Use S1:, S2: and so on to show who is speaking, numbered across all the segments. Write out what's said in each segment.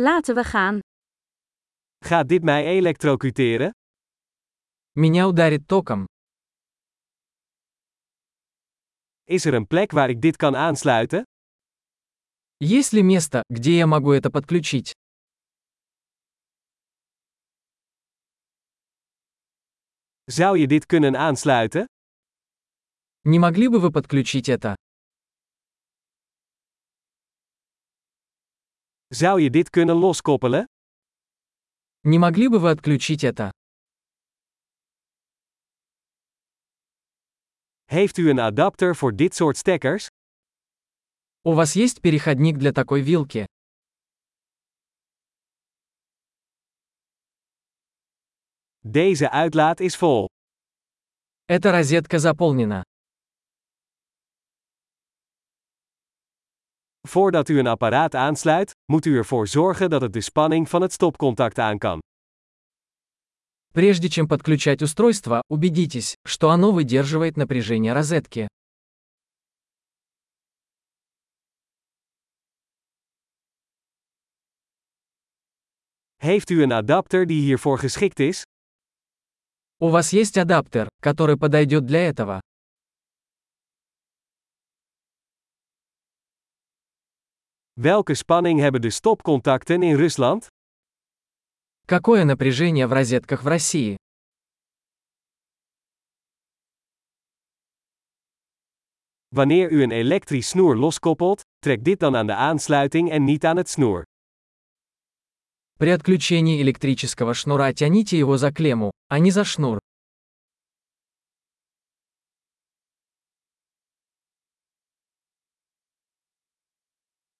S1: Laten we gaan.
S2: Gaat dit mij elektrocuteren?
S3: Меня ударит током.
S2: Is er een plek waar ik dit kan aansluiten?
S3: Есть ли место, где я могу это подключить?
S2: Zou je dit kunnen aansluiten?
S3: Не могли бы вы подключить это?
S2: Zou je dit kunnen loskoppelen?
S3: Не могли бы вы отключить это?
S2: Heeft u een adapter voor dit soort stekkers?
S3: У вас есть переходник для такой вилки?
S2: Deze uitlaat is vol.
S3: Эта розетка заполнена.
S2: Voordat u een apparaat aansluit, moet u ervoor zorgen dat het de spanning van het stopcontact aan kan.
S3: Прежде чем подключать устройство, убедитесь, что оно выдерживает напряжение розетки.
S2: Heeft u een adapter die hiervoor geschikt is?
S3: У вас есть адаптер, который подойдет для этого.
S2: Welke spanning hebben de stopcontacten in Rusland?
S3: Какое напряжение в розетках в России?
S2: Wanneer u een elektrisch snoer loskoppelt, trek dit dan aan de aansluiting en niet aan het snoer.
S3: При отключении электрического шнура тяните его за клемму, а не за шнур.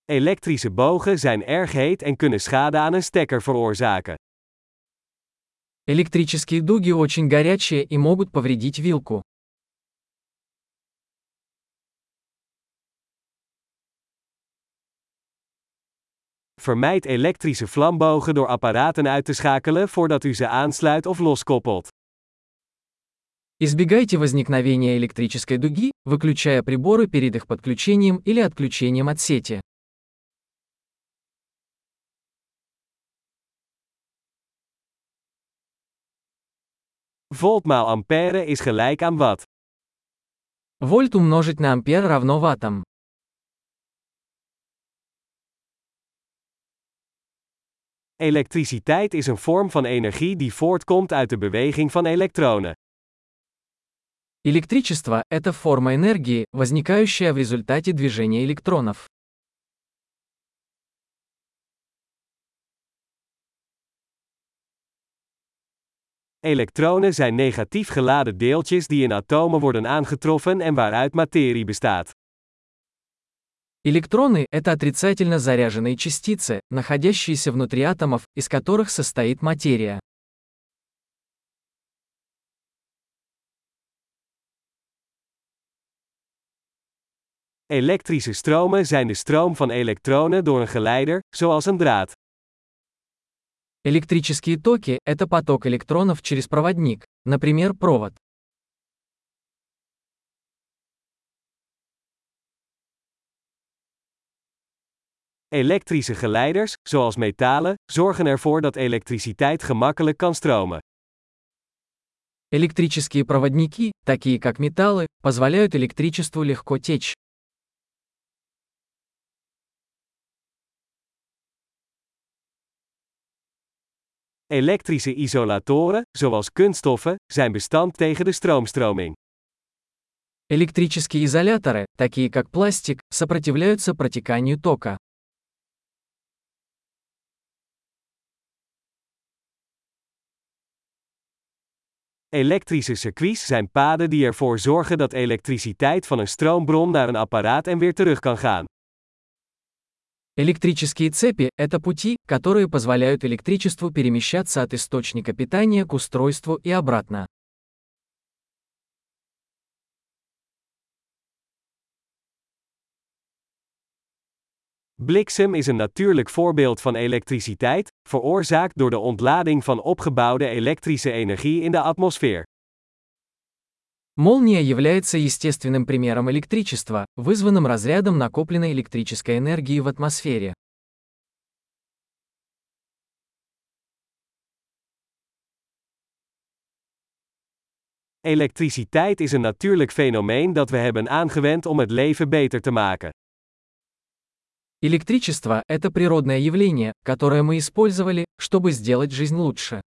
S2: Elektrische bogen zijn erg heet en kunnen schade aan een stekker veroorzaken.
S3: Электрические дуги очень горячие и могут повредить вилку.
S2: Vermijd elektrische vlambogen door apparaten uit te schakelen voordat u ze aansluit of loskoppelt.
S3: Избегайте возникновения электрической дуги, выключая приборы перед их подключением или отключением от сети.
S2: Volt maal ampère is gelijk aan watt.
S3: Вольт умножить на ампер равно ваттам.
S2: Elektriciteit is een vorm van energie die voortkomt uit de beweging van elektronen.
S3: Электричество – это форма энергии, возникающая в результате движения электронов.
S2: Elektronen zijn negatief geladen deeltjes die in atomen worden aangetroffen en waaruit materie bestaat.
S3: Электроны – это отрицательно заряженные частицы, находящиеся внутри атомов, из которых состоит материя.
S2: Elektrische stromen zijn de stroom van elektronen door een geleider, zoals een draad.
S3: Электрические токи – это поток электронов через проводник, например, провод.
S2: Elektrische geleiders, zoals metalen, zorgen ervoor dat elektriciteit gemakkelijk kan stromen.
S3: Электрические проводники, такие как металлы, позволяют электричеству легко течь.
S2: Elektrische isolatoren, zoals kunststoffen, zijn bestand tegen de stroomstroming.
S3: Электрические изоляторы, такие как пластик, сопротивляются протеканию тока.
S2: Elektrische circuits zijn paden die ervoor zorgen dat elektriciteit van een stroombron naar een apparaat en weer terug kan gaan.
S3: Электрические цепи – это пути, которые позволяют электричеству перемещаться от источника питания к устройству и обратно.
S2: Bliksem is een natuurlijk voorbeeld van elektriciteit, veroorzaakt door de ontlading van opgebouwde elektrische energie in de atmosfeer.
S3: Молния является естественным примером электричества, вызванным разрядом накопленной электрической энергии в атмосфере.
S2: Elektriciteit is een natuurlijk fenomeen dat we hebben aangewend om het leven beter te maken.
S3: Электричество – это природное явление, которое мы использовали, чтобы сделать жизнь лучше.